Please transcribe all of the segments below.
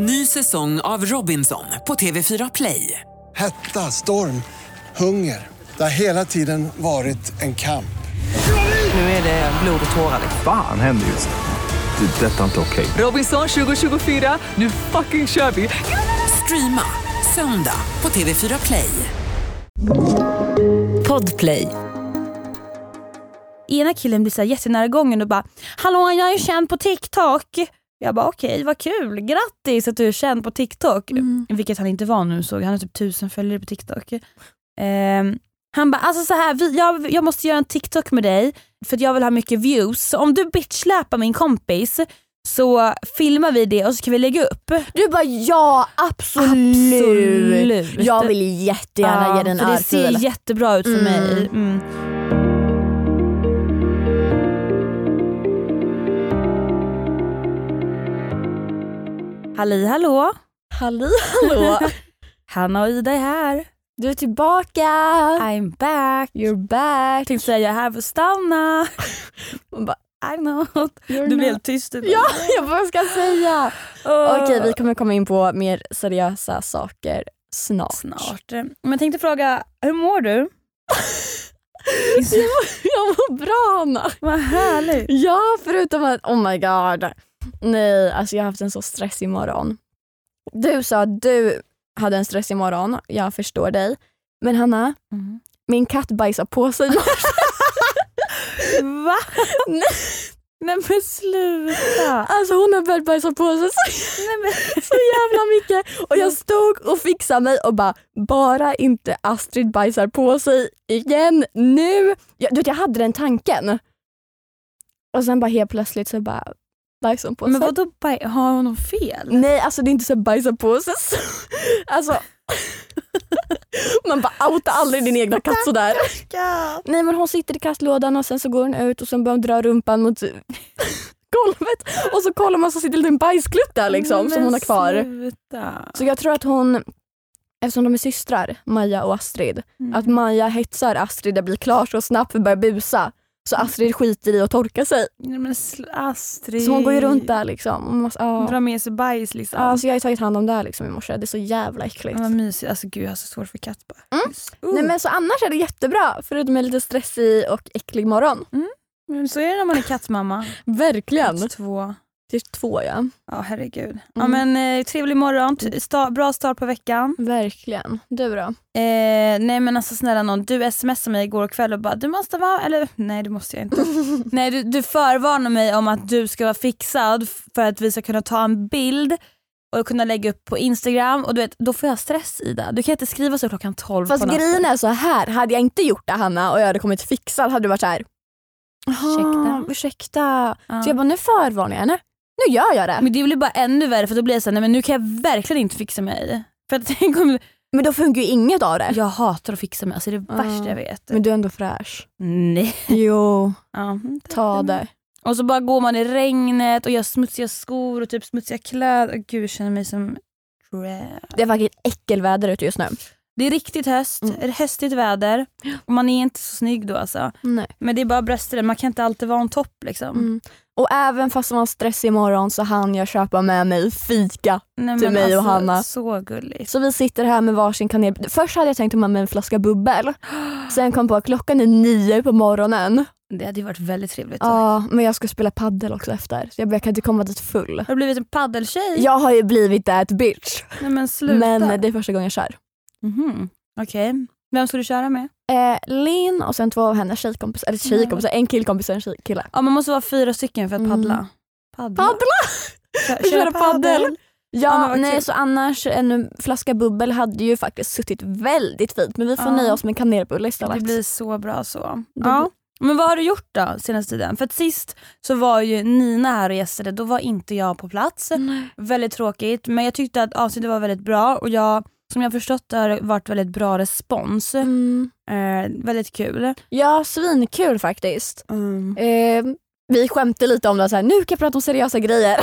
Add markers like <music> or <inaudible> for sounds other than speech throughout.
Ny säsong av Robinson på TV4 Play. Hetta, storm, hunger. Det har hela tiden varit en kamp. Nu är det blod och tårar. Fan händer just nu. Det. är Detta är inte okej. Robinson 2024, nu fucking kör vi! Streama söndag på TV4 Play. Podplay. Ena killen blir så jättenära gången och bara “Hallå jag är känd på TikTok”. Jag bara okej okay, vad kul, grattis att du är känd på TikTok. Mm. Vilket han inte var nu såg han har typ tusen följare på TikTok. Um, han bara alltså så här, vi, jag, jag måste göra en TikTok med dig för att jag vill ha mycket views. Så om du bitchsläpar min kompis så filmar vi det och så kan vi lägga upp. Du bara ja absolut. absolut. Jag vill jättegärna ja, ge den en Det ser jättebra ut för mm. mig. Mm. Halli hallå! Halli hallå! <laughs> Hanna och Ida är här. Du är tillbaka! I'm back! You're back! Tänkte säga jag är här för att stanna. <laughs> Man bara, I know. You're du blir helt tyst. Ja, <laughs> jag vad ska säga. Oh. Okej, vi kommer komma in på mer seriösa saker snart. Snart. Men jag tänkte fråga, hur mår du? jag mår bra Anna. Vad härligt. Ja, förutom att oh my god. Nej, alltså jag har haft en så stressig morgon. Du sa att du hade en stressig morgon, jag förstår dig. Men Hanna, mm. min katt bajsade på sig <laughs> Va? Nej. Nej men sluta. Alltså hon har börjat bajsa på sig så, Nej, men. så jävla mycket. Och jag stod och fixade mig och bara, bara inte Astrid bajsar på sig igen nu. Jag, du vet, jag hade den tanken. Och sen bara helt plötsligt så bara bajsar hon på sig. Men vadå, har hon något fel? Nej alltså det är inte så bajsa på sig. <laughs> alltså <laughs> Man bara outa aldrig din egna katt sådär. Nej men hon sitter i kattlådan och sen så går hon ut och sen börjar hon dra rumpan mot <laughs> golvet och så kollar man så sitter det en bajsklutt där liksom som hon har kvar. Sluta. Så jag tror att hon, eftersom de är systrar, Maja och Astrid, mm. att Maja hetsar Astrid att bli klar så snabbt för att börja busa. Så Astrid skiter i att torka sig. Nej, men Astrid. Så hon går ju runt där liksom. Och måste, ah. Drar med sig bajs liksom. Ja, så jag har tagit hand om det här liksom i morse. Det är så jävla äckligt. Vad mysigt. Alltså gud jag har så svårt för katt bara. Mm. Uh. Nej men så annars är det jättebra. Förutom en lite stressig och äcklig morgon. Mm. Men så är det när man är kattmamma. <laughs> Verkligen. Katt två. Det är två ja. Ja herregud. Mm. Ja, men, eh, trevlig morgon, sta bra start på veckan. Verkligen. Du då? Eh, nej men alltså snälla någon, du smsade mig igår kväll och bara du måste vara, eller nej det måste jag inte. <laughs> nej du, du förvarnar mig om att du ska vara fixad för att vi ska kunna ta en bild och kunna lägga upp på Instagram och du vet, då får jag stress Ida. Du kan inte skriva så klockan 12 Fast på grejen är så här, hade jag inte gjort det Hanna och jag hade kommit fixad hade du varit så här. Ursäkta. ursäkta. Ja. Så jag bara, nu förvarnar jag henne. Nu gör jag det. Men det blir bara ännu värre för då blir jag såhär, nej men nu kan jag verkligen inte fixa mig. För att <laughs> tänk om... Men då funkar ju inget av det. Jag hatar att fixa mig, alltså det är det uh. värsta jag vet. Men du är ändå fräsch. Nej. Jo, uh, ta det. Och så bara går man i regnet och gör smutsiga skor och typ smutsiga kläder. Gud jag känner mig som Det är faktiskt äckelväder ute just nu. Det är riktigt höst, mm. höstigt väder och man är inte så snygg då alltså. Nej. Men det är bara bröstet, man kan inte alltid vara en topp liksom. Mm. Och även fast man har stress imorgon så hann jag köpa med mig fika Nej, till mig alltså, och Hanna. Så gulligt. Så vi sitter här med varsin kanel. Först hade jag tänkt ta med mig en flaska bubbel. <gasps> Sen kom på att klockan är nio på morgonen. Det hade ju varit väldigt trevligt. Ja, men jag ska spela paddel också efter. Så jag, jag kan inte komma dit full. Har du blivit en paddeltjej? Jag har ju blivit that bitch. Nej, men, sluta. men det är första gången jag kör. Mm -hmm. Okej. Okay. Vem ska du köra med? Eh, Linn och sen två av hennes tjejkompisar. Eller tjejkompisar, en killkompis och en kille. Ja man måste vara fyra stycken för att paddla. Mm. Paddla? paddla? Köra, köra paddel? Ja, ja nej så annars en flaska bubbel hade ju faktiskt suttit väldigt fint men vi får ja. nöja oss med kanelbulle istället. Det blir så bra så. Ja. Men vad har du gjort då senaste tiden? För att sist så var ju Nina här och gästade, då var inte jag på plats. Nej. Väldigt tråkigt men jag tyckte att avsnittet var väldigt bra och jag som jag förstått har varit väldigt bra respons. Mm. Eh, väldigt kul. Ja, svinkul faktiskt. Mm. Eh, vi skämtade lite om det, så här, nu kan jag prata om seriösa grejer.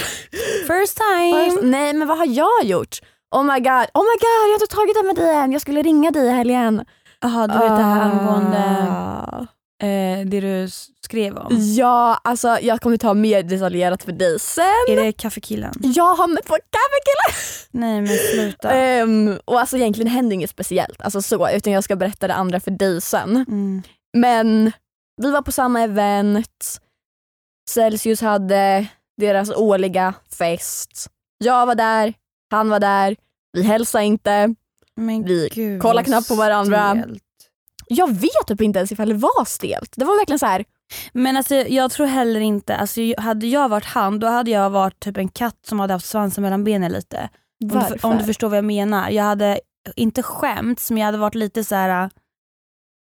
First time! First, nej men vad har jag gjort? Oh my god, oh my god jag har inte tagit det med dig än, jag skulle ringa dig i helgen. Jaha, du vet uh, det här angående... Eh, det du skrev om. Ja, alltså jag kommer ta mer detaljerat för dig sen. Är det kaffekillen? Jag har mött vår kaffekille! Nej men sluta. Ehm, och alltså egentligen händer inget speciellt, alltså så, utan jag ska berätta det andra för dig sen. Mm. Men vi var på samma event, Celsius hade deras årliga fest. Jag var där, han var där, vi hälsade inte. Men Vi gud, vad knappt på varandra. stelt. Jag vet typ inte ens ifall det var stelt. Det var verkligen så här. Men alltså, jag tror heller inte, alltså, hade jag varit han då hade jag varit typ en katt som hade haft svansen mellan benen lite. Om du, varför? om du förstår vad jag menar. Jag hade inte skämts men jag hade varit lite så här.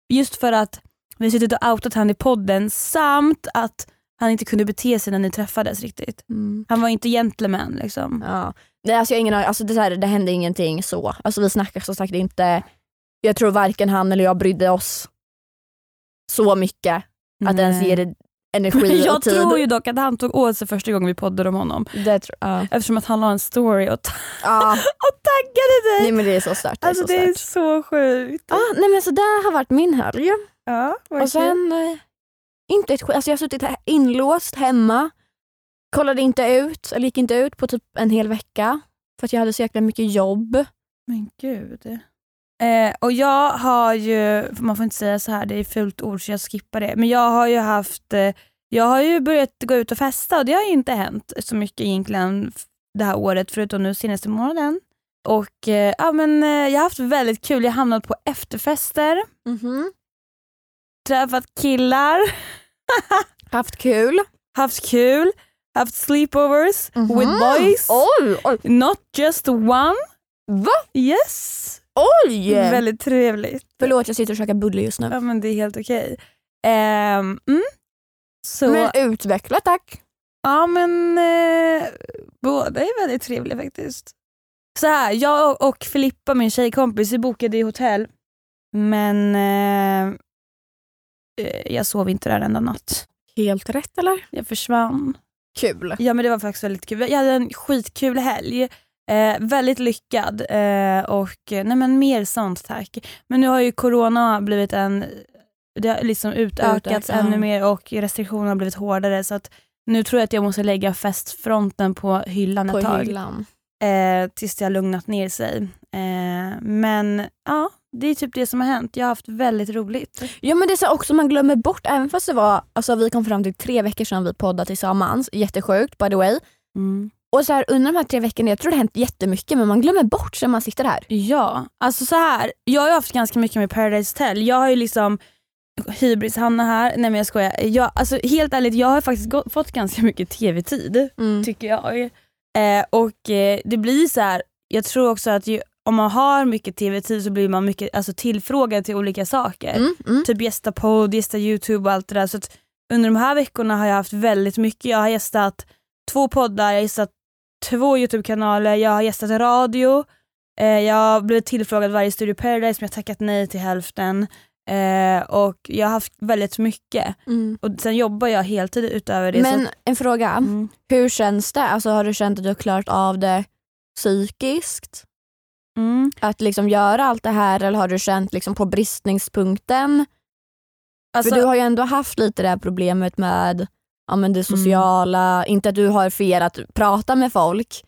just för att vi suttit och outat han i podden samt att han inte kunde bete sig när ni träffades riktigt. Mm. Han var inte gentleman liksom. Ja. Nej, alltså jag ingen alltså det, här, det hände ingenting så. Alltså vi snackade som sagt inte. Jag tror varken han eller jag brydde oss så mycket att ens Nej. ge det <laughs> energi Jag och tid. tror ju dock att han tog åt sig första gången vi poddade om honom. det tror, ja. Eftersom att han la en story och, ta- Ja. <laughs> och taggade dig. Nej men det är så stört. Det är alltså så det är så sjukt. Ja, nej men så där har varit min helg. Ja, Och sen, eh, inte ett skit. Alltså jag har suttit inlåst hemma. Kollade inte ut, eller gick inte ut på typ en hel vecka. För att jag hade så jäkla mycket jobb. Men gud. Eh, och jag har ju, man får inte säga så här, det är fult ord så jag skippar det. Men jag har ju haft, eh, jag har ju börjat gå ut och festa och det har ju inte hänt så mycket egentligen det här året förutom nu senaste månaden. Och eh, ja men eh, jag har haft väldigt kul, jag har hamnat på efterfester, träffat killar, <laughs> Haft kul. haft kul, haft sleepovers Mhm. with boys. Oj, oj. Not just one. Va? Yes. Oj! Väldigt trevligt. Förlåt jag sitter och käkar bulle just nu. Ja men det är helt okej. Ehm, mm. Så, Men utveckla tack. ja men eh, båda är väldigt trevliga faktiskt. Så här, jag och Filippa, min tjejkompis, vi bokade i hotell. Men eh, eh, jag sov inte där enda natt. Helt rätt eller? Jag försvann. Kul. Ja men det var faktiskt väldigt kul. Jag hade en skitkul helg. Eh, väldigt lyckad eh, och nej men mer sånt tack. Men nu har ju corona blivit en, det har liksom utökats Utökat, ja. ännu mer och restriktionerna har blivit hårdare så att nu tror jag att jag måste lägga festfronten på hyllan På ett tag. hyllan. Eh, tills det har lugnat ner sig. Eh, men ja, det är typ det som har hänt. Jag har haft väldigt roligt. Ja men det är så också man glömmer bort, även fast det var, alltså vi kom fram till tre veckor sedan vi poddade tillsammans, jättesjukt by the way. Mm. Och så här, under de här tre veckorna, jag tror det har hänt jättemycket men man glömmer bort när man sitter här. Ja, alltså så här. Jag har ju haft ganska mycket med Paradise Hotel. Jag har ju liksom Hybris Hanna här, nej men jag skojar. Jag, alltså, helt ärligt, jag har faktiskt gå- fått ganska mycket tv-tid tycker jag. Eh, och eh, det blir så här. jag tror också att ju, om man har mycket tv-tid så blir man mycket alltså, tillfrågad till olika saker. Mm, mm. Typ gästa podd, gästa youtube och allt det där. Så att under de här veckorna har jag haft väldigt mycket. Jag har gästat två poddar, jag har gästat två youtube-kanaler, jag har gästat radio, eh, jag har blivit tillfrågad varje Studio Paradise men jag har tackat nej till hälften. Eh, och jag har haft väldigt mycket. Mm. Och sen jobbar jag heltid utöver det. så Men att, en fråga, mm. hur känns det? Alltså, har du känt att du har klarat av det psykiskt? Mm. Att liksom göra allt det här eller har du känt liksom på bristningspunkten? Alltså, För du har ju ändå haft lite det här problemet med ja, men det Mm. sociala, inte att du har fel att prata med folk,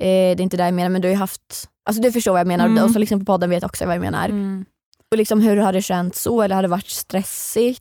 eh, det är inte det jag menar men du har ju haft, alltså du förstår vad jag menar Mm. och så liksom på podden vet också vad jag menar. mm. Och liksom hur har det känts så eller har det varit stressigt?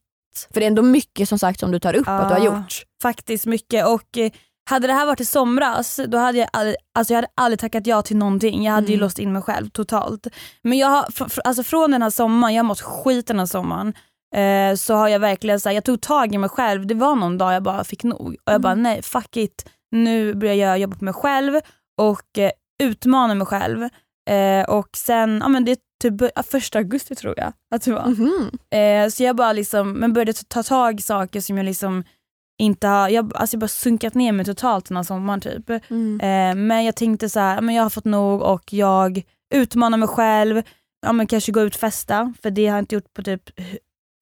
För det är ändå mycket som sagt som du tar upp att du har Ja. gjort. faktiskt mycket. Och eh, hade det här varit i somras, då hade jag aldrig, alltså jag hade aldrig tackat ja till någonting. Jag hade ju Mm. låst in mig själv totalt. Men jag har, alltså från den här sommaren, jag har mått skit den här sommaren, eh, så har jag verkligen så här, jag tog tag i mig själv. Det var någon dag jag bara fick nog. Och jag bara Mm. nej, fuck it. Nu börjar jag jobba på mig själv och eh, utmana mig själv. Eh, och sen, ja men det är typ första augusti tror jag att det var. Mhm. Eh, så jag bara liksom, men började ta- ta tag i saker som jag liksom inte har, jag, alltså jag bara sunkat ner mig totalt den här sommaren typ. Mm. Eh, men jag tänkte så här, men jag har fått nog och jag utmanar mig själv, ja, men kanske gå ut och festa, för det har jag inte gjort på typ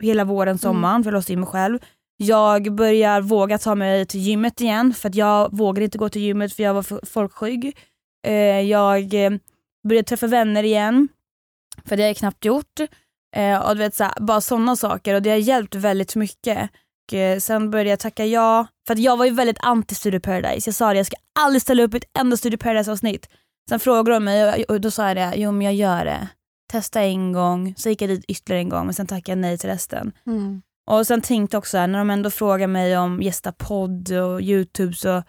hela våren, sommaren, för jag låste in mig själv. Jag börjar våga ta mig till gymmet igen, för att jag vågade inte gå till gymmet för jag var folkskygg. Eh, jag eh, började träffa vänner igen, för det har jag knappt gjort. Eh, och du vet, så här, bara sådana saker och det har hjälpt väldigt mycket. Och, sen började jag tacka ja, för att jag var ju väldigt anti Studio Paradise. Jag sa det, jag ska aldrig ställa upp ett enda Studio Paradise avsnitt. Sen frågade de mig och då sa jag det, jo men jag gör det. Testa en gång, så gick jag dit ytterligare en gång men sen tackade jag nej till resten. Mm. Och sen tänkte jag också här, när de ändå frågar mig om gästa podd och youtube så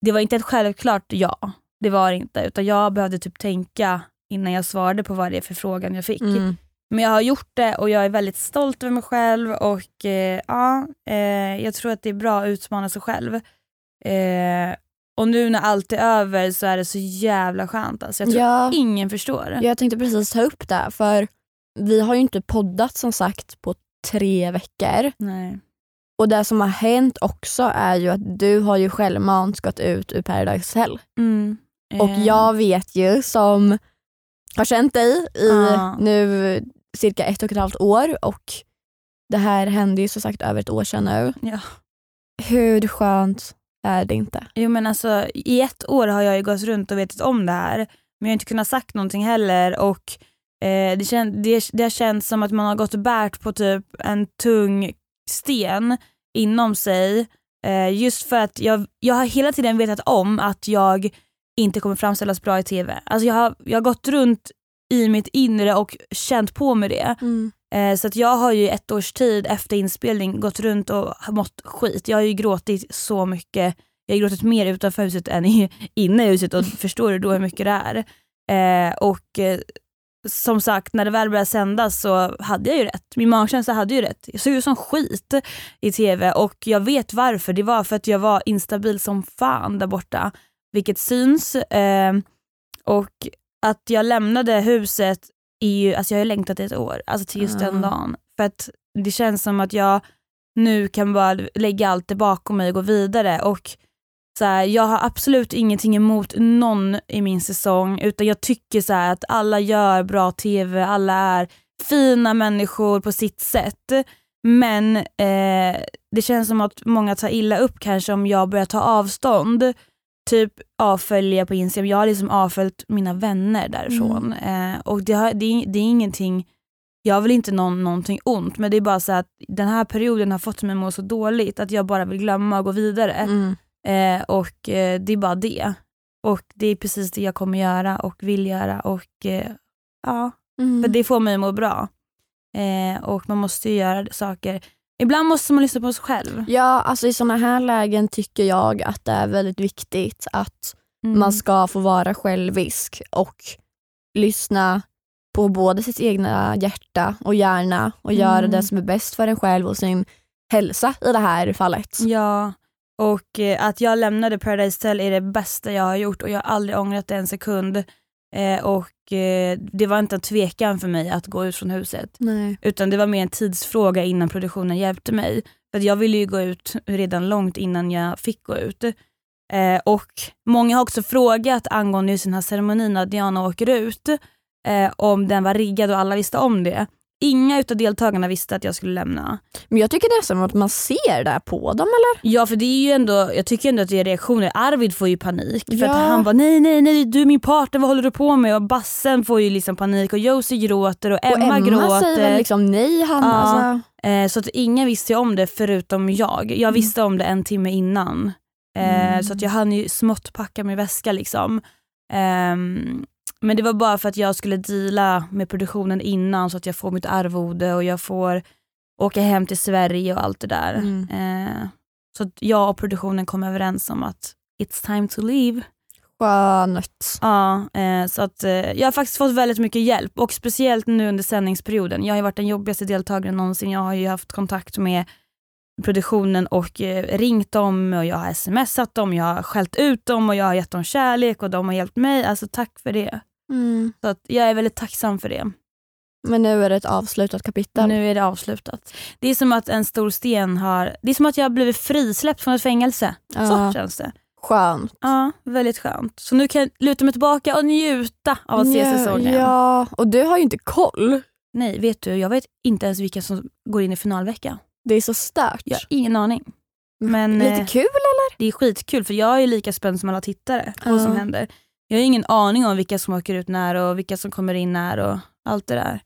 det var inte ett självklart ja. Det var det inte utan jag behövde typ tänka innan jag svarade på vad det är för frågan jag fick. Mm. Men jag har gjort det och jag är väldigt stolt över mig själv och eh, ja, eh, jag tror att det är bra att utmana sig själv. Eh, och nu när allt är över så är det så jävla skönt. Alltså. Jag tror Ja. ingen förstår. Jag tänkte precis ta upp det för vi har ju inte poddat som sagt på tre veckor. Nej. Och det som har hänt också är ju att du har ju självmant gått ut ur Paradise Hotel. Mm. Och Eh, jag vet ju som har känt dig i Ja. nu cirka ett och ett halvt år och det här hände ju som sagt över ett år sedan nu. Ja. Hur skönt är det inte? Jo men alltså i ett år har jag ju gått runt och vetat om det här men jag har inte kunnat sagt någonting heller och eh, det, kän, det, det har känts som att man har gått och bärt på typ en tung sten inom sig eh, just för att jag, jag har hela tiden vetat om att jag inte kommer framställas bra i TV. Alltså jag har, jag har gått runt i mitt inre och känt på mig det. Eh, Eh, så att jag har ju i ett års tid efter inspelning gått runt och mått skit. Jag har ju gråtit så mycket. Jag har gråtit mer utanför huset än inne i huset och förstår du då hur mycket det är. Eh, och eh, som sagt, när det väl började sändas så hade jag ju rätt. Min magkänsla hade ju rätt. Jag såg ut som skit i TV och jag vet varför. Det var för att jag var instabil som fan där borta. Vilket syns. Eh, och att jag lämnade huset är ju, alltså jag har längtat i ett år, alltså till just den Ah. dagen. För att det känns som att jag nu kan bara lägga allt det bakom mig och gå vidare. Och så här, Jag har absolut ingenting emot någon i min säsong utan jag tycker så att alla gör bra TV, alla är fina människor på sitt sätt. Men eh, det känns som att många tar illa upp kanske om jag börjar ta avstånd. Typ avfölja på Instagram. Jag har liksom avföljt mina vänner därifrån. Eh, och det, har, det, är, det är ingenting, jag vill inte någon, någonting ont men det är bara så att den här perioden har fått mig att må så dåligt att jag bara vill glömma och gå vidare. Mm. Eh, och eh, det är bara det. Och det är precis det jag kommer göra och vill göra och eh, ja, Mm. för det får mig att må bra. Eh, och man måste ju göra saker, ibland måste man lyssna på sig själv. Ja, alltså i såna här lägen tycker jag att det är väldigt viktigt att Mm. man ska få vara självisk och lyssna på både sitt egna hjärta och hjärna och göra Mm. det som är bäst för en själv och sin hälsa i det här fallet. Ja, och eh, att jag lämnade Paradise Hotel är det bästa jag har gjort och jag har aldrig ångrat det en sekund. Eh, och eh, det var inte en tvekan för mig att gå ut från huset. Nej. Utan det var mer en tidsfråga innan produktionen hjälpte mig. För jag ville ju gå ut redan långt innan jag fick gå ut. Eh, och Många har också frågat angående just den här ceremonin när Diana åker ut, eh, om den var riggad och alla visste om det. Inga utav deltagarna visste att jag skulle lämna. Men jag tycker nästan att man ser det på dem eller? Ja för det är ju ändå, jag tycker ändå att det är reaktioner. Arvid får ju panik för Ja. att han bara nej nej nej du är min partner, vad håller du på med? Och Bassen får ju liksom panik och Josie gråter och Emma, och Emma gråter. säger väl liksom nej Hanna. Ja. Alltså. Eh, så att ingen visste om det förutom jag. Jag visste om det en timme innan. Eh, Mm. Så att jag hann ju smått packa min väska liksom. Ehm, men det var bara för att jag skulle deala med produktionen innan så att jag får mitt arvode och jag får åka hem till Sverige och allt det där. Mm. Eh, så att jag och produktionen kom överens om att it's time to leave. Skönt. Ja, eh, så att, eh, jag har faktiskt fått väldigt mycket hjälp och speciellt nu under sändningsperioden. Jag har ju varit den jobbigaste deltagaren någonsin. Jag har ju haft kontakt med produktionen och eh, ringt dem och jag har smsat dem, jag har skällt ut dem och jag har gett dem kärlek och de har hjälpt mig. Alltså tack för det. Mm. Så att jag är väldigt tacksam för det. Men nu är det ett avslutat kapitel. Nu är det avslutat. Det är som att en stor sten har, det är som att jag har blivit frisläppt från ett fängelse. Ja. Så känns det. Skönt. Ja, väldigt skönt. Så nu kan jag luta mig tillbaka och njuta av att se ja, säsongen. Ja, och du har ju inte koll. Nej, vet du, jag vet inte ens vilka som går in i finalvecka. Det är så stört. Jag har ingen aning. Men Lite eh, kul det är skitkul för jag är lika spänd som alla tittare på vad som händer. Jag har ingen aning om vilka som åker ut när och vilka som kommer in när och allt det där.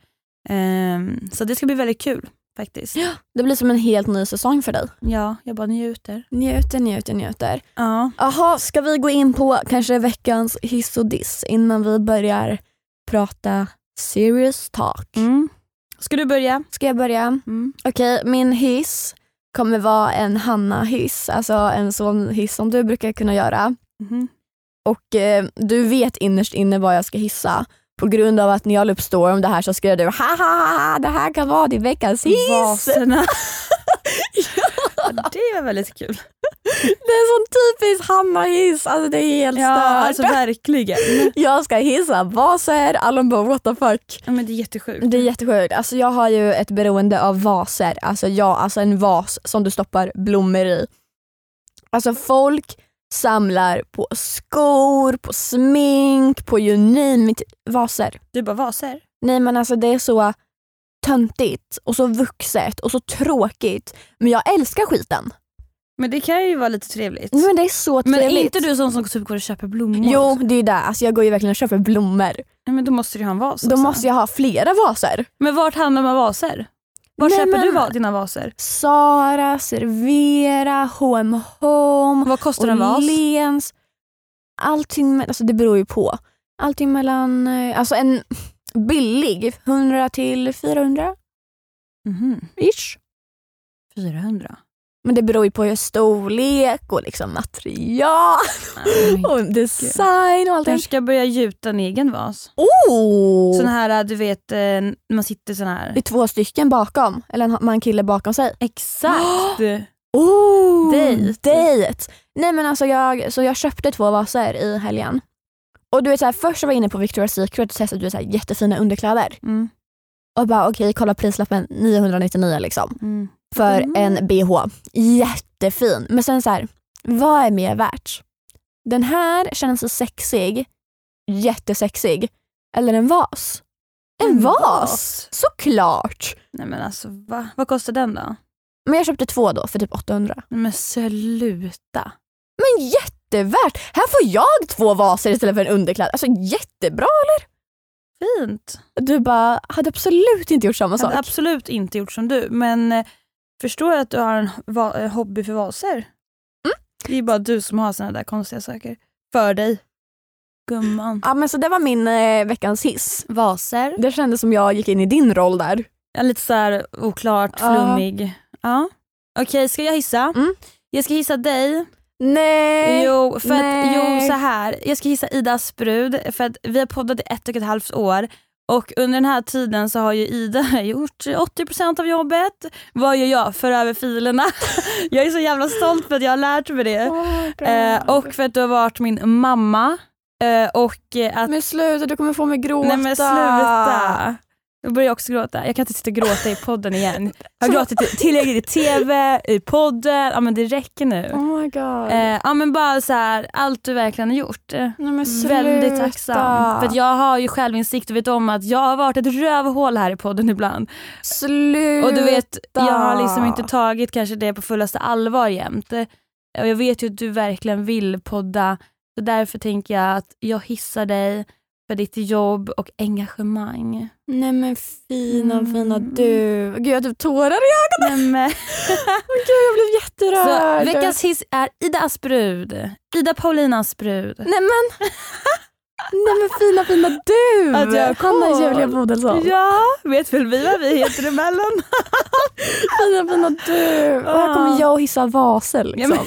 Ehm, så det ska bli väldigt kul faktiskt. Ja. Det blir som en helt ny säsong för dig. Ja, jag bara njuter. Njuter, njuter, njuter. Ja. Jaha, ska vi gå in på kanske veckans hiss och diss innan vi börjar prata serious talk? Mm. Ska du börja? Ska jag börja? Mm. Okej, min hiss kommer vara en Hanna-hiss, alltså en sån hiss som du brukar kunna göra. Mhm. Och eh, du vet innerst inne vad jag ska hissa. På grund av att när jag la upp story om det här så skrev du haha det här kan vara din veckans hiss. Vaserna. <laughs> ja, det var väldigt kul. <laughs> Det är sån typisk Hanna-hiss, alltså det är helt Ja, stört. alltså verkligen. <laughs> Jag ska hissa vaser, alla bara what the fuck. Ja, men det är jättesjukt. Det är jättesjukt. Alltså jag har ju ett beroende av vaser. Alltså, jag, alltså en vas som du stoppar blommor i. Alltså folk samlar på skor, på smink, på you name it, vaser. Du bara vaser? Nej men alltså det är så töntigt och så vuxet och så tråkigt. Men jag älskar skiten. Men det kan ju vara lite trevligt. Men det är så Men trevligt. är inte du sån som typ går och köper blommor? Jo det är det. Alltså jag går ju verkligen och köper blommor. Nej, men då måste du ha en vas Då också. måste jag ha flera vaser. Men vart handlar man vaser? Var Nej, köper men- du va- dina vaser? Sara, Servera, H&M Home, Vad kostar en vas? Åhléns. Allting, alltså det beror ju på. Allting mellan, eh, alltså en billig 100 till 400 Mhm. ish. 400. Men det beror ju på storlek och liksom material och design och allting. Kanske ska börja gjuta en egen vas. Oh! Sån här, du vet, när man sitter sån här. Det är två stycken bakom, eller en man kille bakom sig. Exakt! <gasps> Oh! Dejt. Dejt! Nej men alltså jag, så jag köpte två vaser i helgen. Och du vet så här, först var jag inne på Victoria's Secret och testade du så här, jättefina underkläder. Mm. Och bara okej, kolla prislappen 999 liksom. Mm. För Mm. en bh. Jättefin. Men sen så här, vad är mer värt? Den här känns så sexig, jättesexig. Eller en vas? En, En vas? vas? Såklart! Nej men alltså va? Vad kostar den då? Men jag köpte två då för typ 800. Nej men sluta. Men jättevärt! Här får jag två vaser istället för en underklädd. Alltså jättebra! Fint. Du bara, hade absolut inte gjort samma Jag sak. hade absolut inte gjort som du men eh, förstår jag att du har en eh, hobby för vaser? Mm. Det är bara du som har såna där konstiga saker. För dig. Gumman. Ja, men så det var min eh, veckans hiss. Vaser. Det kändes som jag gick in i din roll där. Ja, lite så här oklart, flummig. Ja. Okej, ska jag hissa? Mm. Jag ska hissa dig. Nej! Jo, för att, nej. jo, så här. Jag ska hissa Ida Asprud för att vi har poddat i ett och ett halvt år och under den här tiden så har ju Ida <laughs> gjort 80% av jobbet. Vad gör jag? För över filerna. <laughs> jag är så jävla stolt för att jag har lärt mig det. Eh, och för att du har varit min mamma. Eh, och eh, att... Men sluta, du kommer få mig gråta. Nej men sluta. Jag börjar också gråta. Jag kan inte sitta och gråta i podden igen. Jag har gråtit till- tillräckligt i TV, i podden. Ja men det räcker nu. Oh my god. Eh, ja men bara så här, allt du verkligen har gjort. Eh, Nej. Väldigt tacksam. För att jag har ju självinsikt och vet om att jag har varit ett rövhål här i podden ibland. Sluta. Och du vet, jag har liksom inte tagit kanske det på fullaste allvar jämt. Och jag vet ju att du verkligen vill podda. Så därför tänker jag att jag hissar dig för ditt jobb och engagemang. Nej men fina Mm. fina du. Gud jag har typ tårar i ögonen. Nej, men. <laughs> Men Gud jag blev jätterörd. Så veckans hiss är Ida Asprud. Ida Paulina Asprud. Nej men. <laughs> Nej men fina fina du. Att jag Hanna. Julia Bodelsson. Ja, vet väl vi vad vi heter emellan? <laughs> Fina fina du. Och här kommer jag och hissa vaser liksom. Ja, men,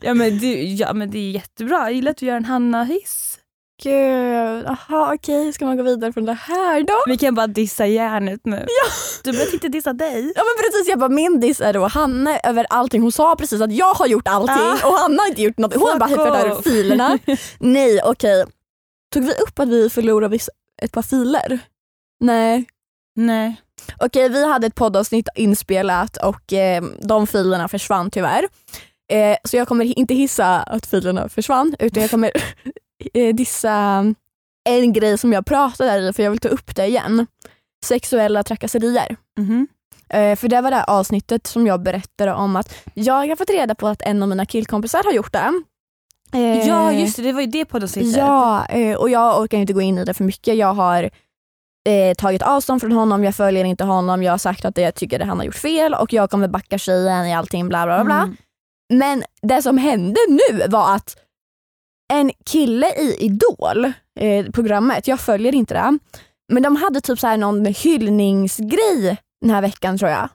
ja, men, du, ja men det är jättebra, jag gillar att du gör en Hanna-hiss. Gud, aha okej ska man gå vidare från det här då? Vi kan bara dissa järnet nu. Ja. Du behöver inte dissa dig. Ja men precis, jag bara min diss är då Hanna över allting. Hon sa precis att jag har gjort allting Ah. och Hanna har inte gjort något. Hon har bara över off. filerna. <laughs> Nej okej. Tog vi upp att vi förlorade viss- ett par filer? Nej. Nej. Okej vi hade ett poddavsnitt inspelat och eh, de filerna försvann tyvärr. Eh, så jag kommer inte hissa att filerna försvann utan jag kommer dissa en grej som jag pratade där i för jag vill ta upp det igen. Sexuella trakasserier. Mhm. Eh, för det var det avsnittet som jag berättade om att jag har fått reda på att en av mina killkompisar har gjort det. Eh, Ja just det, det var ju det poddavsnittet. Ja, eh, och jag orkar inte gå in i det för mycket. Jag har eh, tagit avstånd från honom, jag följer inte honom, jag har sagt att jag tycker att han har gjort fel och jag kommer backa tjejen i allting bla bla bla. Mm. Men det som hände nu var att en kille i Idol, eh, programmet, jag följer inte det, men de hade typ så här någon hyllningsgrej den här veckan tror jag.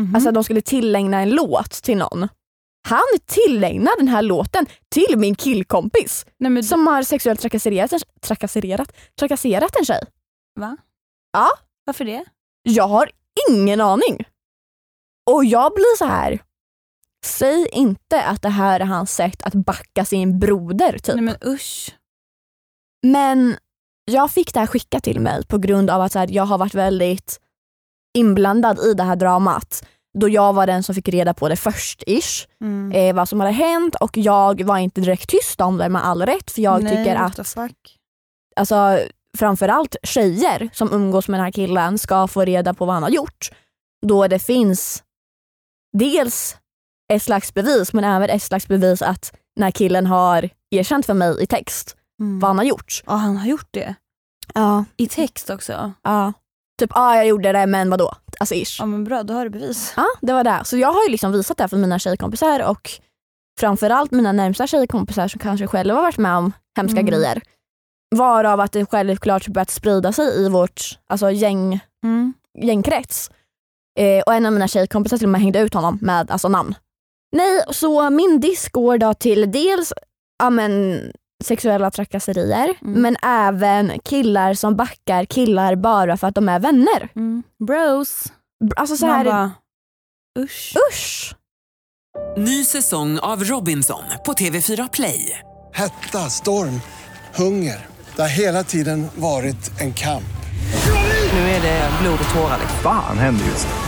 Mhm. Alltså de skulle tillägna en låt till någon. Han tillägnar den här låten till min killkompis Nej, men, som har sexuellt trakasserat, trakasserat, trakasserat en tjej. Va? Ja. Varför det? Jag har ingen aning. Och jag blir så här. Säg inte att det här är hans sätt att backa sin broder. Typ. Nej men usch. Men jag fick det här skickat till mig på grund av att här, jag har varit väldigt inblandad i det här dramat. Då jag var den som fick reda på det först ish. Mm. Eh, vad som hade hänt och jag var inte direkt tyst om det med all rätt för jag Nej, tycker att alltså, framförallt tjejer som umgås med den här killen ska få reda på vad han har gjort. Då det finns dels ett slags bevis men även ett slags bevis att den här killen har erkänt för mig i text Mm. vad han har gjort. Ja han har gjort det. Ja. I text också. ja. Typ, ja jag gjorde det men vadå? Alltså ish. Ja men bra, då har du bevis. Ja, det var det. Så jag har ju liksom visat det här för mina tjejkompisar och framförallt mina närmsta tjejkompisar som kanske själva har varit med om hemska Mm. grejer. Varav att det självklart börjat sprida sig i vårt alltså, gäng, Mm. gängkrets. Eh, och en av mina tjejkompisar till och med hängde ut honom med alltså, namn. Nej, så min disk går då till dels ja, men, sexuella trakasserier Mm. men även killar som backar killar bara för att de är vänner. Mm. Bros. Alltså så här, bara, usch. usch. Ny säsong av Robinson på TV4 Play. Hetta, storm, hunger. Det har hela tiden varit en kamp. Nu är det blod och tårar. Fan händer just nu.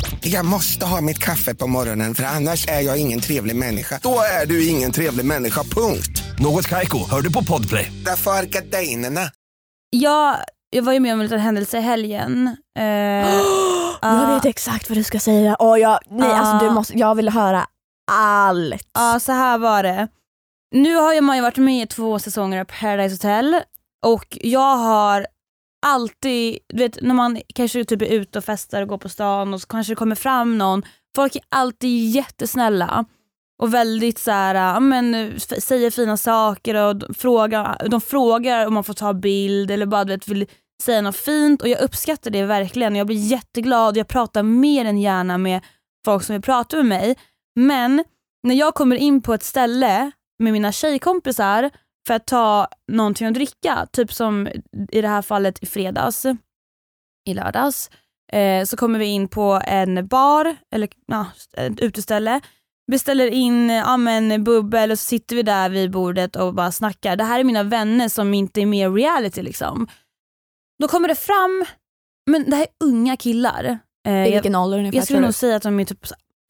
Jag måste ha mitt kaffe på morgonen för annars är jag ingen trevlig människa. Då är du ingen trevlig människa, punkt. Något Kaiko, hör du på Podplay. Därför är gardinerna. Jag, jag var ju med om en liten händelse i helgen. Eh, <gasps> Jag vet exakt vad du ska säga. Och jag, nej, Ah. alltså, du måste, jag vill höra allt. Ja så här var det. Nu har ju man ju varit med i två säsonger av Paradise Hotel och jag har alltid, du vet när man kanske typ är ute och festar och går på stan och så kanske det kommer fram någon, folk är alltid jättesnälla och väldigt så här, men, säger fina saker och de frågar, de frågar om man får ta bild eller bara du vet, vill säga något fint och jag uppskattar det verkligen. Jag blir jätteglad, och jag pratar mer än gärna med folk som vill prata med mig. Men när jag kommer in på ett ställe med mina tjejkompisar för att ta någonting att dricka, typ som i det här fallet i fredags, i lördags, eh, så kommer vi in på en bar, eller ja, ett uteställe, beställer in ja, men, bubbel och så sitter vi där vid bordet och bara snackar. Det här är mina vänner som inte är med i reality liksom. Då kommer det fram, men det här är unga killar. Eh, I jag, vilken ålder ungefär jag skulle nog säga att de är typ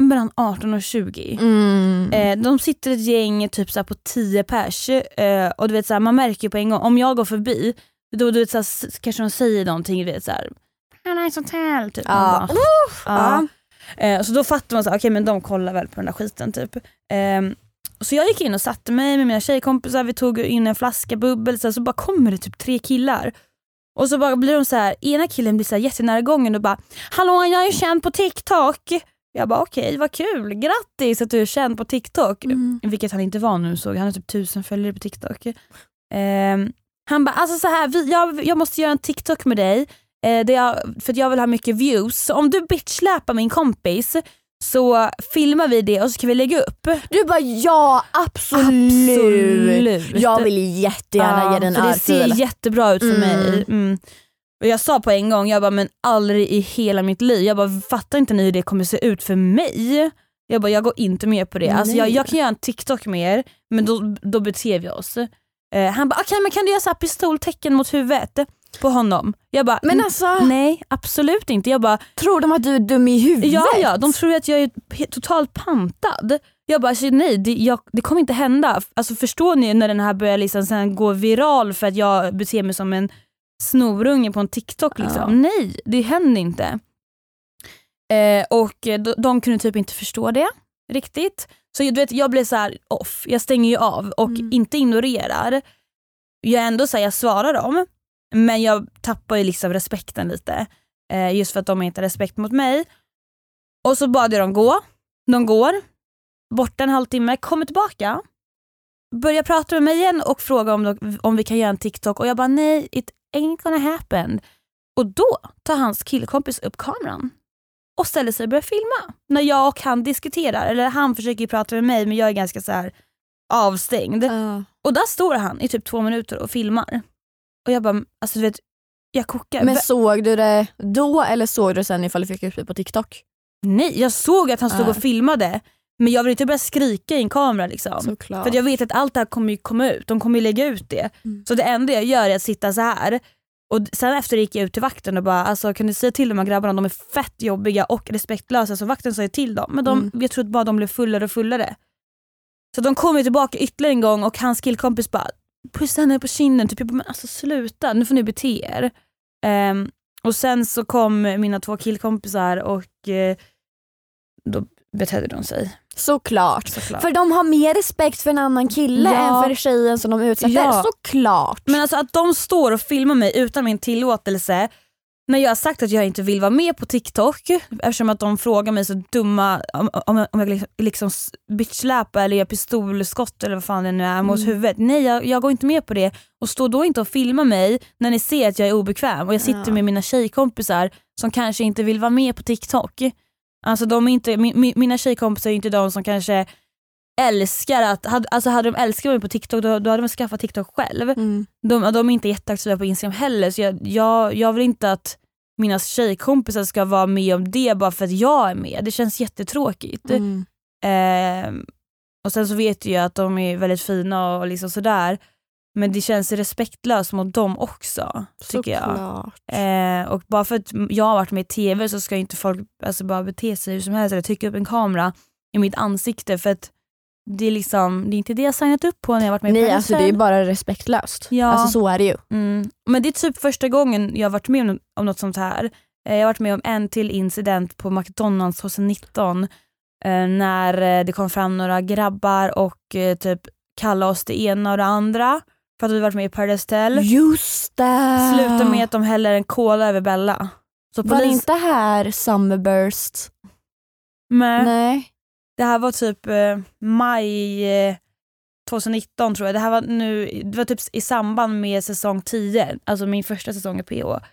mellan 18 och 20. Mm. Eh, de sitter ett gäng typ så på 10 pers eh, och du vet så man märker på en gång, om jag går förbi, då du vet, så kanske de säger någonting, du vet såhär Paradise Hotel typ. Ja. bara, ja. Eh, så då fattar man så okej men de kollar väl på den där skiten typ. Ehm, så jag gick in och satte mig med mina tjejkompisar, vi tog in en flaska bubbel, så, så bara kommer det typ tre killar. Och så bara blir de så här, ena killen blir så här jättenära gången och bara Hallå jag är känd på TikTok. Jag bara okej vad kul, grattis att du är känd på TikTok. Mm. Vilket han inte var nu såg, han har typ tusen följare på TikTok. Ehm, han bara alltså så här, vi, jag, jag måste göra en TikTok med dig eh, det jag, för att jag vill ha mycket views. Så om du bitchsläpar min kompis så filmar vi det och så kan vi lägga upp. Du bara ja absolut. Absolut. Jag vill jättegärna ge den för det ser örfil. jättebra ut för Mm. mig. Mm. Och jag sa på en gång, jag bara men aldrig i hela mitt liv, jag bara fattar inte ni hur det kommer se ut för mig? Jag bara jag går inte med på det. Alltså, jag, jag kan göra en TikTok med er men då, då beter vi oss. Eh, han bara okej men kan du göra så här pistoltecken mot huvudet? på honom. Jag bara, Men "N- alltså, nej absolut inte. Jag bara, tror de att du är dum i huvudet? ja ja, de tror att jag är totalt pantad. Jag bara, alltså, nej det, jag, det kommer inte hända. Alltså förstår ni när den här börjar liksom sen gå viral för att jag beter mig som en snorunge på en TikTok liksom. Ja. Nej, det händer inte. Eh, och de, de kunde typ inte förstå det riktigt. Så du vet, jag blev så här off, jag stänger ju av och Mm. inte ignorerar. Jag ändå så här, jag svarar dem, men jag tappar ju liksom respekten lite. Eh, just för att de inte har respekt mot mig. Och så bad jag dem gå. De går, borta en halvtimme, kommer tillbaka. Börjar prata med mig igen och fråga om, de, om vi kan göra en TikTok och jag bara nej, it ain't gonna happen. Och då tar hans killkompis upp kameran och ställer sig och börjar filma. När jag och han diskuterar, eller han försöker prata med mig men jag är ganska så här avstängd. Ja. Och där står han i typ två minuter och filmar. Och jag bara, alltså du vet, jag kokar. Men såg du det då eller såg du sen ifall du fick upp det på TikTok? Nej, jag såg att han stod Ja. och filmade men jag vill inte börja skrika i en kamera liksom. Såklart. För jag vet att allt det här kommer ju komma ut, de kommer ju lägga ut det. Mm. Så det enda jag gör är att sitta så här. Och sen efter gick jag ut till vakten och bara alltså, kan du säga till de här grabbarna, de är fett jobbiga och respektlösa. Så vakten sa ju till dem, men de, Mm. jag tror bara de blev fullare och fullare. Så de kom tillbaka ytterligare en gång och hans killkompis bara pussade henne på kinden, typ jag bara, men alltså sluta, nu får ni bete er. Ehm, och sen så kom mina två killkompisar och eh, då betedde de sig Såklart. såklart. För de har mer respekt för en annan kille Ja. än för tjejen som de utsätter. Ja. Såklart. Men alltså att de står och filmar mig utan min tillåtelse när jag har sagt att jag inte vill vara med på TikTok eftersom att de frågar mig så dumma om, om, jag- om jag liksom- liksom bitchläpar eller gör pistolskott eller vad fan det nu är mot Mm. huvudet. Nej jag, jag går inte med på det och stå då inte och filma mig när ni ser att jag är obekväm och jag sitter Ja. med mina tjejkompisar som kanske inte vill vara med på TikTok. Alltså de är inte, mi, mi, mina tjejkompisar är inte de som kanske älskar att, hade, alltså hade de älskat mig på TikTok då, då hade de skaffat TikTok själv Mm. de, de är inte jätteaktiva på Instagram heller så jag, jag, jag vill inte att mina tjejkompisar ska vara med om det bara för att jag är med. Det känns jättetråkigt. Mm. Ehm, och sen så vet jag att de är väldigt fina och liksom sådär. Men det känns respektlöst mot dem också. Tycker jag. Såklart. Eh, och bara för att jag har varit med i TV så ska inte folk alltså, bara bete sig hur som helst eller trycka upp en kamera i mitt ansikte för att det är liksom, det är inte det jag signat upp på när jag varit med i Nej Paradise alltså det är bara respektlöst. Ja. Alltså så är det ju. Mm. Men det är typ första gången jag har varit med om, om något sånt här. Eh, Jag har varit med om en till incident på McDonalds 2019 eh, när eh, det kom fram några grabbar och eh, typ kallade oss det ena och det andra för att vi varit med i Paradise Hotel. Just det. Slutar med att de häller en cola över Bella. Så Var det polis... inte här Summerburst? Nej. Nej. Det här var typ eh, maj eh, 2019 tror jag. Det här var, nu, det var typ i samband med säsong 10, alltså min första säsong i PH.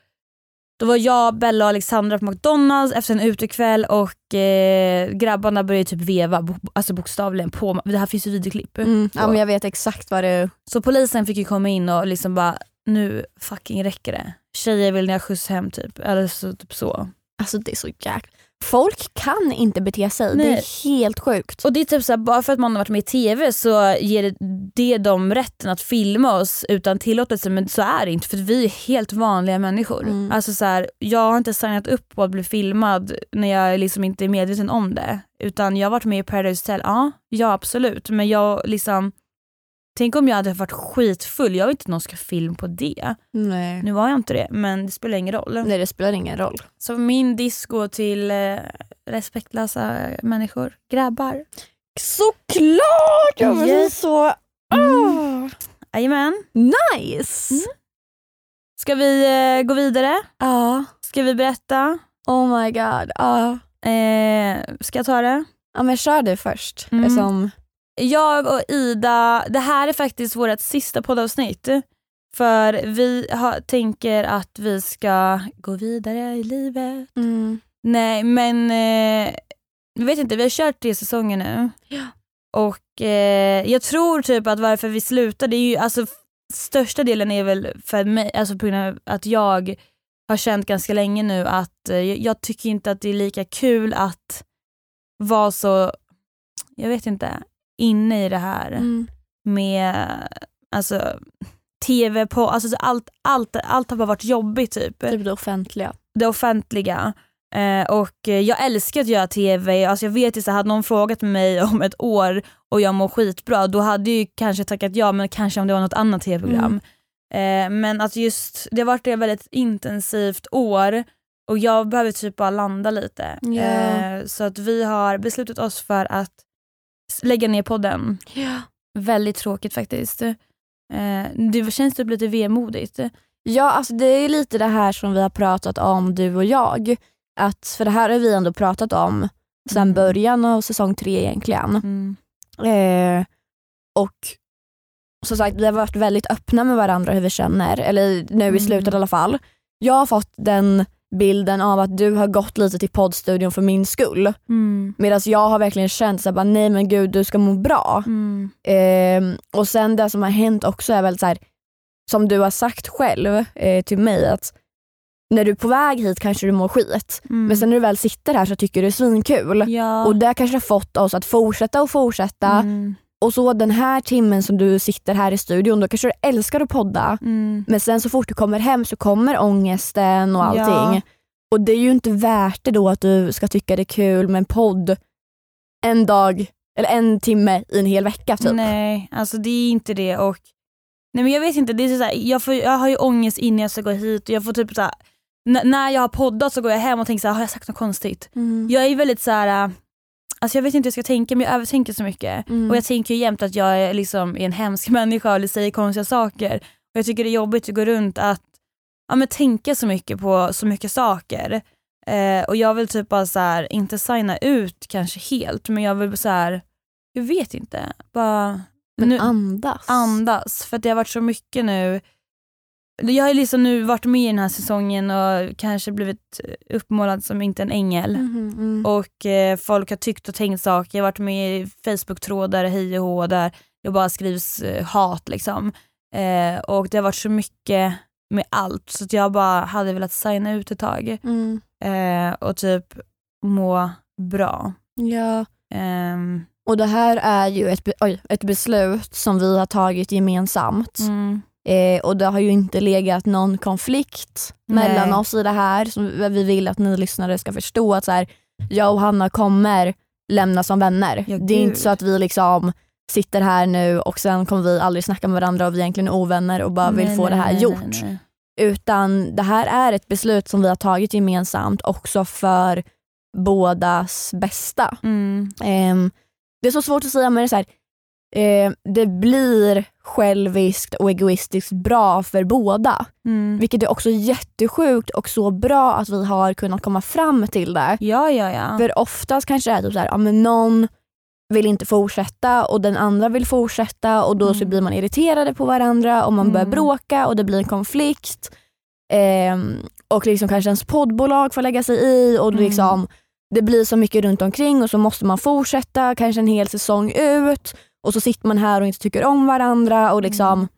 Då var jag, Bella och Alexandra på McDonalds efter en utekväll och eh, grabbarna började typ veva, bo, alltså bokstavligen på, det här finns ju videoklipp. Mm. Ja, men jag vet exakt vad det Så polisen fick ju komma in och liksom bara, nu fucking räcker det. Tjejer vill ni ha skjuts hem typ, eller så, typ så. Alltså det är så jäkla... Folk kan inte bete sig. Det Nej. är helt sjukt. Och det är typ såhär, bara för att man har varit med i TV så ger det, det dem rätten att filma oss utan tillåtelse men så är det inte för vi är helt vanliga människor. Mm. Alltså så här, jag har inte signat upp på att bli filmad när jag liksom inte är medveten om det. Utan jag har varit med i Paradise Hotel, ja, ja absolut men jag liksom Tänk om jag hade varit skitfull, jag vill inte att någon ska film på det. Nej. Nu var jag inte det men det spelar ingen roll. Nej det spelar ingen roll. Så min diss går till eh, respektlösa människor, grabbar. Såklart! Jag blir Yes. så... Mm. Jajamän. Nice! Ska vi eh, gå vidare? Ja. Ska vi berätta? Oh my god. Ja. Eh, ska jag ta det? ja men kör du först. Mm. Som... Jag och Ida, det här är faktiskt vårt sista poddavsnitt. För vi har, tänker att vi ska gå vidare i livet. Mm. Nej men, eh, jag vet inte, vi har kört tre säsonger nu. Ja. Och eh, jag tror typ att varför vi slutade, är ju, alltså största delen är väl för mig, alltså på grund av att jag har känt ganska länge nu att eh, jag tycker inte att det är lika kul att vara så, jag vet inte, inne i det här Mm. med, alltså tv på, alltså så allt, allt, allt har bara varit jobbigt typ. Typ det offentliga. Det offentliga. Eh, och eh, jag älskar att göra tv, alltså jag vet ju så hade någon frågat mig <laughs> om ett år och jag mår skitbra då hade jag kanske tackat ja men kanske om det var något annat tv-program. Eh, men att just, det har varit ett väldigt intensivt år och jag behöver typ bara landa lite. Ja. Eh, så att vi har beslutat oss för att lägga ner podden. Ja. Väldigt tråkigt faktiskt. Eh, det känns typ lite vemodigt. Ja, alltså det är lite det här som vi har pratat om du och jag. Att, för det här har vi ändå pratat om sedan Mm. början av säsong tre egentligen. Mm. Eh, och som sagt, vi har varit väldigt öppna med varandra hur vi känner, eller nu i Mm. slutet i alla fall. Jag har fått den bilden av att du har gått lite till poddstudion för min skull. Mm. Medan jag har verkligen känt så här, bara, nej men gud du ska må bra. Mm. Eh, och sen det som har hänt också är väl så här, som du har sagt själv eh, till mig att när du är på väg hit kanske du mår skit. Mm. Men sen när du väl sitter här så tycker du det är svinkul. ja. Och det kanske har fått oss att fortsätta och fortsätta. Mm. Och så den här timmen som du sitter här i studion, då kanske du älskar att podda. Mm. Men sen så fort du kommer hem så kommer ångesten och allting. Ja. Och det är ju inte värt det då att du ska tycka det är kul med en podd en dag eller en timme i en hel vecka typ. Nej, alltså det är inte det och Nej men jag vet inte, det är så här, jag, får, jag har ju ångest innan jag ska gå hit och jag får typ så här, när jag har poddat så går jag hem och tänker så här, har jag sagt något konstigt? Mm. Jag är väldigt så här. Alltså jag vet inte hur jag ska tänka men jag övertänker så mycket. Mm. Och jag tänker ju jämt att jag är liksom en hemsk <laughs> människa eller säger konstiga saker. Och jag tycker det är jobbigt att gå runt att ja, men tänka så mycket på så mycket saker. Eh, och jag vill typ bara så här, inte signa ut kanske helt men jag vill så här, jag vet inte. Bara Men nu, andas. andas. För det har varit så mycket nu. Jag har liksom nu varit med i den här säsongen och kanske blivit uppmålad som inte en ängel. Mhm, mm. Och eh, folk har tyckt och tänkt saker. Jag har varit med i Facebook-trådar, hej och hå, där det bara skrivs eh, hat liksom. Eh, och det har varit så mycket med allt så att jag bara hade velat signa ut ett tag Mm. eh, och typ må bra. Ja. Ehm, Och det här är ju ett, be- oj, ett beslut som vi har tagit gemensamt. mm, Eh, och det har ju inte legat någon konflikt mellan Nej. oss i det här. Som vi vill att ni lyssnare ska förstå att så här, jag och Hanna kommer lämna som vänner. Ja, det är inte så att vi liksom sitter här nu och sen kommer vi aldrig snacka med varandra och vi är egentligen ovänner och bara vill nej, få nej, det här nej, gjort. Utan det här är ett beslut som vi har tagit gemensamt också för bådas bästa. Mm, Ehm, det är så svårt att säga men det är så här, eh, det blir själviskt och egoistiskt bra för båda. mm. Vilket är också jättesjukt och så bra att vi har kunnat komma fram till det. Ja, ja, ja. För oftast kanske det är typ så här, ja, men någon vill inte fortsätta och den andra vill fortsätta och då så Mm. blir man irriterade på varandra och man börjar Mm. bråka och det blir en konflikt. Ehm, och liksom kanske ens poddbolag får lägga sig i och Mm. liksom, det blir så mycket runt omkring och så måste man fortsätta kanske en hel säsong ut och så sitter man här och inte tycker om varandra och liksom Mm.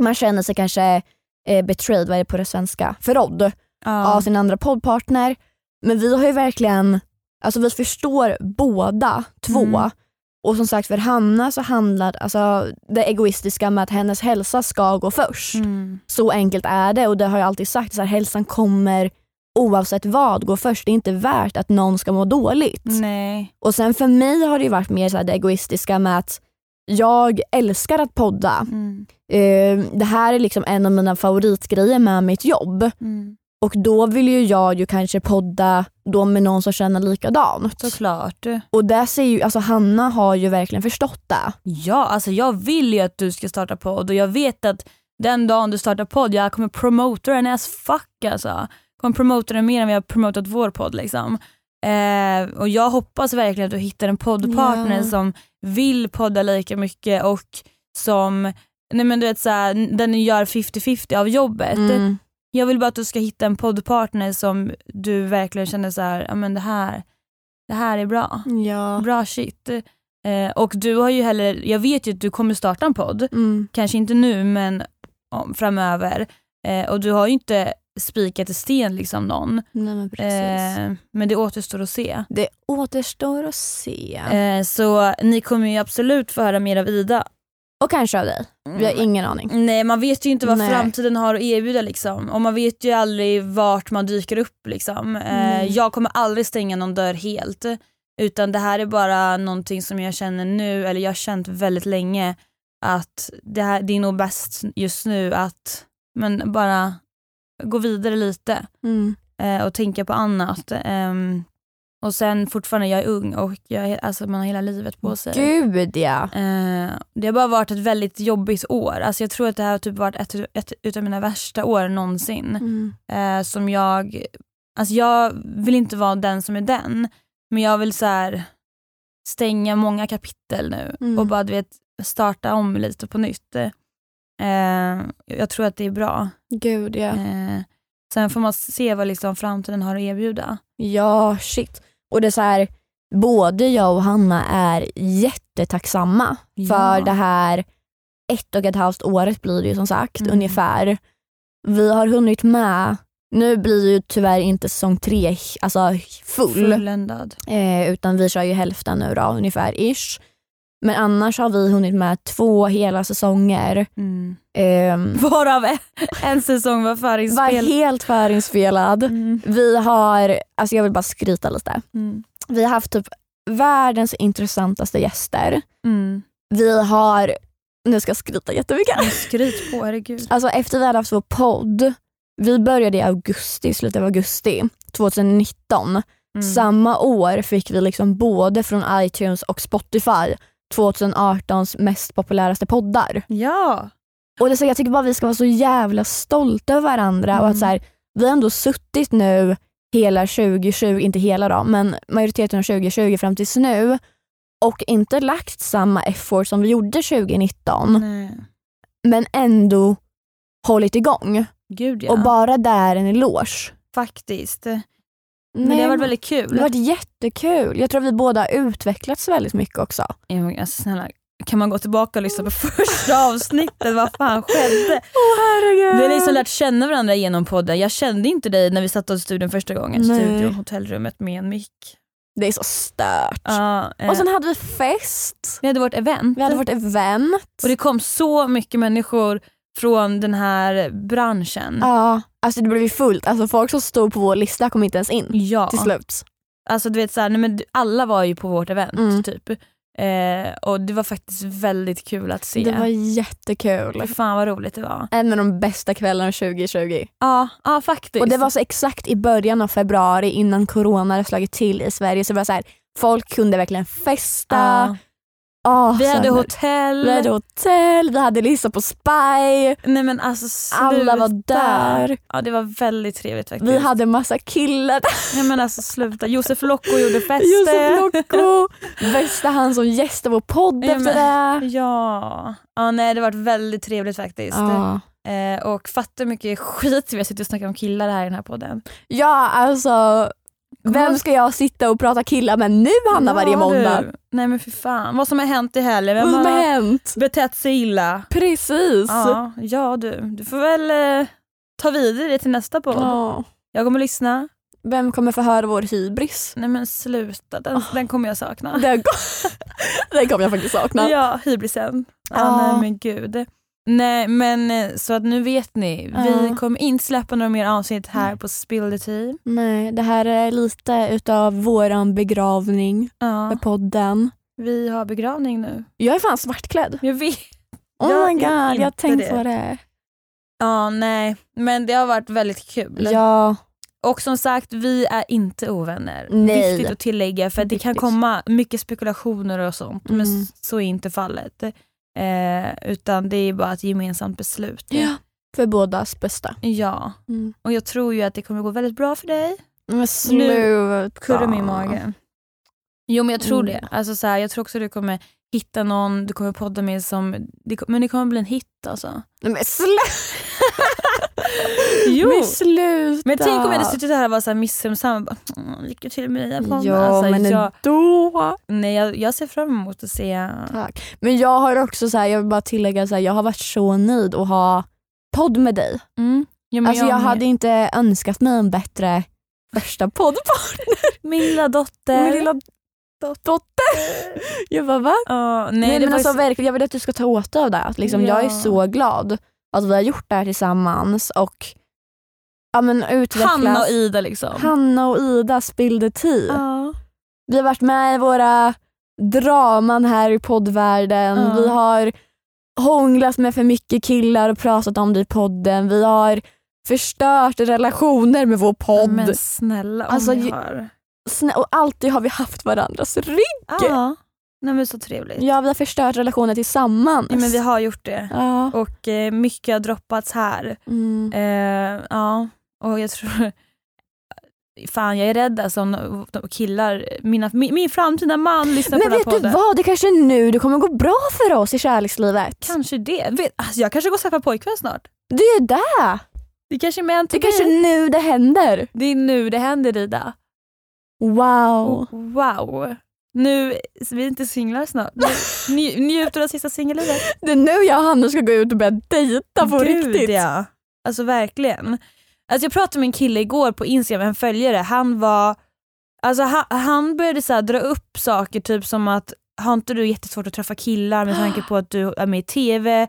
man känner sig kanske eh, betrayed, vad är det på det svenska? Förrådd ja. av sin andra poddpartner. Men vi har ju verkligen, alltså vi förstår båda två. Mm. Och som sagt för Hanna så handlar alltså, det egoistiska med att hennes hälsa ska gå först. Mm. Så enkelt är det och det har jag alltid sagt, så här, hälsan kommer oavsett vad gå först. Det är inte värt att någon ska må dåligt. Nej. Och sen för mig har det ju varit mer så här, det egoistiska med att jag älskar att podda. Mm. Eh, det här är liksom en av mina favoritgrejer med mitt jobb. Mm. Och då vill ju jag ju kanske podda då med någon som känner likadant. Såklart. Och där ser ju, alltså Hanna har ju verkligen förstått det. Ja, alltså jag vill ju att du ska starta podd och jag vet att den dagen du startar podd, jag kommer promota den as fuck alltså. Jag kommer promota den mer än vi har promotat vår podd liksom. Eh, och jag hoppas verkligen att du hittar en poddpartner Ja. som vill podda lika mycket och som, nej men du vet såhär, den gör 50-50 av jobbet. Mm. Jag vill bara att du ska hitta en poddpartner som du verkligen känner så här, ja men det här, det här är bra. Ja. Bra shit. Eh, och du har ju heller, jag vet ju att du kommer starta en podd, Mm. kanske inte nu men om, framöver. Eh, och du har ju inte spikat i sten liksom någon. Nej, men. Eh, men det återstår att se. Det återstår att se. Eh, så ni kommer ju absolut få höra mer av Ida Och kanske av dig. Vi har ingen aning. Nej man vet ju inte vad Nej. framtiden har att erbjuda liksom. och man vet ju aldrig vart man dyker upp. Liksom. Eh, Nej. jag kommer aldrig stänga någon dörr helt utan det här är bara någonting som jag känner nu, eller jag har känt väldigt länge att det, här, det är nog bäst just nu att men bara gå vidare lite Mm. eh, och tänka på annat. Ehm, och sen fortfarande, jag är ung och jag, alltså, man har hela livet på sig. Gud ja. Eh, det har bara varit ett väldigt jobbigt år. Alltså jag tror att det här har typ varit ett, ett utav mina värsta år någonsin. Mm. Eh, som jag, alltså jag vill inte vara den som är den, men jag vill så här stänga många kapitel nu Mm. och bara du vet, starta om lite på nytt. Eh, jag tror att det är bra. Gud ja. Eh, sen får man se vad liksom framtiden har att erbjuda. Ja shit. Och det är så här, både jag och Hanna är jättetacksamma Ja. för det här ett och ett halvt året blir det ju som sagt Mm. ungefär. Vi har hunnit med, nu blir ju tyvärr inte säsong tre alltså full, Fulländad. eh, utan vi kör ju hälften nu då ungefär ish. Men annars har vi hunnit med två hela säsonger. Mm. ehm, Varav en säsong var var förinspelad. helt förinspelad. Mm. Vi har, alltså jag vill bara skryta lite. Mm. Vi har haft typ världens intressantaste gäster. Mm. Vi har, nu ska jag skryta jättemycket. Skryt på, herregud. Alltså efter vi hade haft vår podd, vi började i augusti, slutet av augusti 2019. Mm. Samma år fick vi liksom både från iTunes och Spotify 2018s mest populäraste poddar. Ja. Och det, så jag tycker bara vi ska vara så jävla stolta över varandra och Mm. att så här, vi har ändå suttit nu hela 2020, inte hela då, men majoriteten av 2020 fram tills nu och inte lagt samma effort som vi gjorde 2019 Nej. men ändå hållit igång. Gud ja. Och bara där en eloge. Faktiskt. Men Nej, det har varit väldigt kul. det har varit jättekul. Jag tror vi båda har utvecklats väldigt mycket också. Ja, alltså, snälla, kan man gå tillbaka och lyssna på <laughs> första avsnittet? Vad fan skedde? Åh herregud. Vi har liksom lärt känna varandra genom podden. Jag kände inte dig när vi satt oss i studion första gången. Nej. Studion, hotellrummet med en mick. Det är så stört. Ja, eh, Och sen hade vi fest. vi hade vårt event. Vi hade vårt event. Och det kom så mycket människor från den här branschen. Ja, alltså det blev ju fullt. Alltså folk som stod på vår lista kom inte ens in Ja. till slut. Alltså du vet så här, nej, men alla var ju på vårt event Mm. typ. Eh, och det var faktiskt väldigt kul att se. Det var jättekul. Fan vad roligt det var. En av de bästa kvällarna 2020. Ja, ja faktiskt. Och det var så exakt i början av februari innan corona hade slagit till i Sverige. Så det var så här, folk kunde verkligen festa. Ja. Åh, Vi hade hotell. vi hade hotell, vi hade Lisa på Spy. Nej men alltså sluta. Alla var där. Ja det var väldigt trevligt faktiskt. Vi hade massa killar. Nej men alltså sluta. Josef Locko gjorde <laughs> fest. Josef Locko. Bästa han som gästade vår podd Ja, efter det. Ja. ja, nej det var väldigt trevligt faktiskt. Ja. Eh, och fatta hur mycket skit vi har suttit och snackat om killar här i den här podden. ja, alltså vem ska jag sitta och prata killar med nu Hanna varje Ja, måndag? du. Nej men för fan, vad som har hänt i helgen. Vem Vad som har hänt? betett sig illa? Precis. Ja, ja du. Du får väl eh, ta vidare det till nästa podd. Ja. Jag kommer lyssna. Vem kommer få höra vår hybris? Nej men sluta, den, den kommer jag sakna. Den, <laughs> den kommer jag faktiskt sakna. Ja, hybrisen. Ja. Ja. nej men gud. Nej men eh, så att nu vet ni, vi Ja. kommer inte släppa några mer avsnitt här på Spill the Tea. Nej, det här är lite utav våran begravning Ja, för podden. vi har begravning nu. Jag är fan svartklädd. Jag vet. Oh Jag my god, jag har tänkt det. på det. Ja, nej. Men det har varit väldigt kul. Ja, Och som sagt, vi är inte ovänner. Nej. Viktigt att tillägga för det kan Viktigt. komma mycket spekulationer och sånt. Men Mm. s- så är inte fallet. Eh, utan det är bara ett gemensamt beslut. ja. för bådas bästa. Ja. Mm. Och jag tror ju att det kommer gå väldigt bra för dig. Men sluta. Kurra min mage. Jo men jag tror Mm. det. Alltså, så här, jag tror också du kommer hitta någon du kommer podda med som, det, men det kommer bli en hit alltså. Men sluta. <laughs> Jo. Men sluta. Men tänk om jag hade suttit här och var så här missunnsam och bara "Mm, lycka till med nya podden. Ja alltså, men jag, ändå. nej, jag, jag ser fram emot att se. Tack. Men jag har också, så här, jag vill bara tillägga, så här, jag har varit så nöjd att ha podd med dig. Mm. Ja, Alltså jag med. hade inte önskat mig en bättre första poddpartner. Min lilla dotter. Min lilla dotter. Jag bara va? Ja, nej, Nej, men alltså verkligen, jag vill att du ska ta åt dig av det. Liksom, Jag är Ja. så glad att vi har gjort det här tillsammans och ja, men utvecklas. Hanna och Ida liksom. Hanna och Ida spillde tid. Ja. Vi har varit med i våra draman här i poddvärlden. Ja. Vi har hånglat med för mycket killar och pratat om det i podden. Vi har förstört relationer med vår podd. Men snälla om Alltså, har. Snä- Och alltid har vi haft varandras rygg. Ja. Nej, men så trevligt. Ja, vi har förstört relationer tillsammans. Ja, men vi har gjort det. Ja. Och eh, mycket har droppats här. Mm. Eh, ja, och jag tror... Fan jag är rädd alltså om killar, mina, min, min framtida man lyssnar Men på den här vet du podden. vad? Det kanske är nu det kommer gå bra för oss i kärlekslivet. Kanske det. Vet, alltså jag kanske går och skaffar pojkvän snart. Det är det. Det kanske är meant Det kanske är nu det händer. Det är nu det händer Ida. Wow. Wow. Nu, vi är inte singlar snart. Nu, <laughs> nj, njuter av sista singellivet. Det är nu jag och Hanna ska gå ut och börja dejta på Gud, riktigt. Ja. Alltså verkligen. Alltså jag pratade med en kille igår på Instagram, en följare. Han var, alltså han, han började så här dra upp saker typ som att har inte du jättesvårt att träffa killar med tanke på att du är med i TV,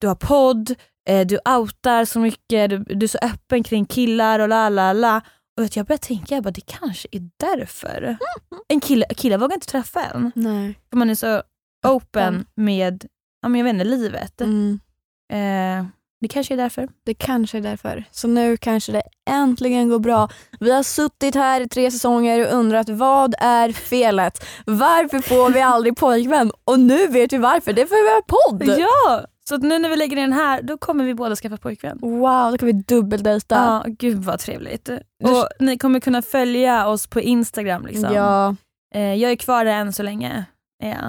du har podd, eh, du outar så mycket, du, du är så öppen kring killar och la la la. Och vet, jag började tänka, jag bara, det kanske är därför. En kille, killar vågar inte träffa en. Nej. För man är så open med ja, men jag vet inte, livet. Mm. Eh, det kanske är därför. Det kanske är därför. Så nu kanske det äntligen går bra. Vi har suttit här i tre säsonger och undrat vad är felet? Varför får vi aldrig pojkvän? Och nu vet vi varför. Det är för att vi har podd. Ja! Så nu när vi lägger in den här, då kommer vi båda skaffa pojkvän. Wow, då kan vi dubbeldejta. Ja, gud vad trevligt. Och ni kommer kunna följa oss på Instagram. Liksom. Ja, Eh, jag är kvar där än så länge. Ja. <laughs>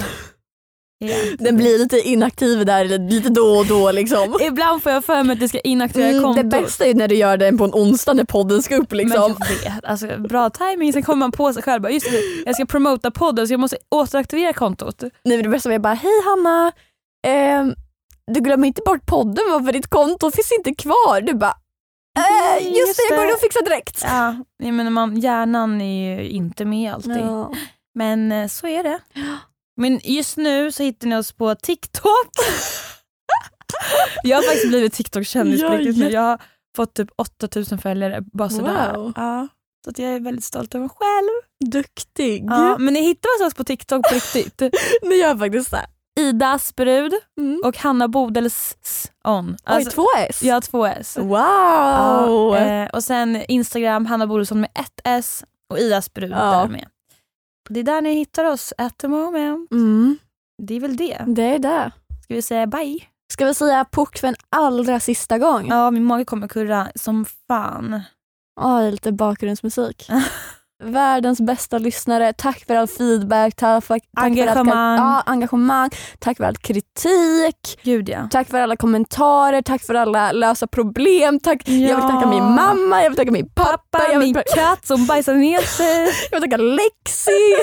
Ja. den blir lite inaktiv där lite då och då. Liksom. <laughs> Ibland får jag för mig att jag ska inaktivera Mm, kontot. det bästa är när du gör det på en onsdag när podden ska upp. Liksom. Men jag vet, alltså, bra timing. Sen kommer man på sig själv. Bara, just det, jag ska promota podden så jag måste återaktivera kontot. Nej, men det bästa jag bara, hej Hanna, ehm, du glömmer inte bort podden va? för ditt konto finns inte kvar. Du bara, äh, Nej, just, just det, jag går och fixar direkt. Ja, jag menar, man, hjärnan är ju inte med alltid. Ja. Men eh, så är det. Men just nu så hittar ni oss på TikTok. <laughs> jag har faktiskt blivit TikTok-kändis Ja, riktigt nu. Jag har fått typ 8000 följare bara sådär. Wow. Ja, så att jag är väldigt stolt över mig själv. Duktig. Ja, men ni hittar oss på TikTok på riktigt. <laughs> Ni gör faktiskt det. Ida Asperud Mm. och Hanna Bodels on. Oj, två S? Har två S. Wow! Ja, eh, och sen Instagram, Hanna Bodelsson med ett S och Ida Asperud Ja. där med. Det är där ni hittar oss at the moment. mm, Det är väl det. det är det. Ska vi säga bye? Ska vi säga puck för en allra sista gång? Ja, min mage kommer kurra som fan. Oj, lite bakgrundsmusik. <laughs> Världens bästa lyssnare. Tack för all feedback. Tack för, tack För Engagemang. all, ja, engagemang. Tack för all kritik. Gud ja. Tack för alla kommentarer. Tack för alla lösa problem. Tack. Jag vill Ja. tacka min mamma, jag vill tacka min pappa, Pappa, jag, vill, min katt som bajsar ner <laughs> sig. jag vill tacka Lexi.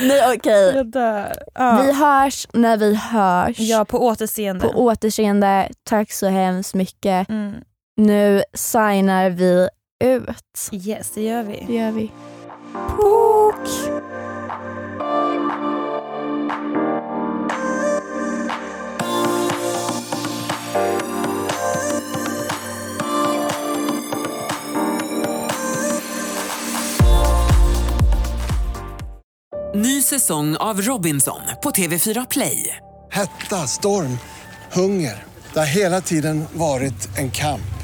Nej okej. Dör. Ja. Vi hörs när vi hörs. ja, på återseende. På återseende. Tack så hemskt mycket. mm. Nu signar vi ut. Yes, det gör vi. Det gör vi. Pok! Ny säsong av Robinson på TV4 Play. Hetta, storm, hunger. Det har hela tiden varit en kamp.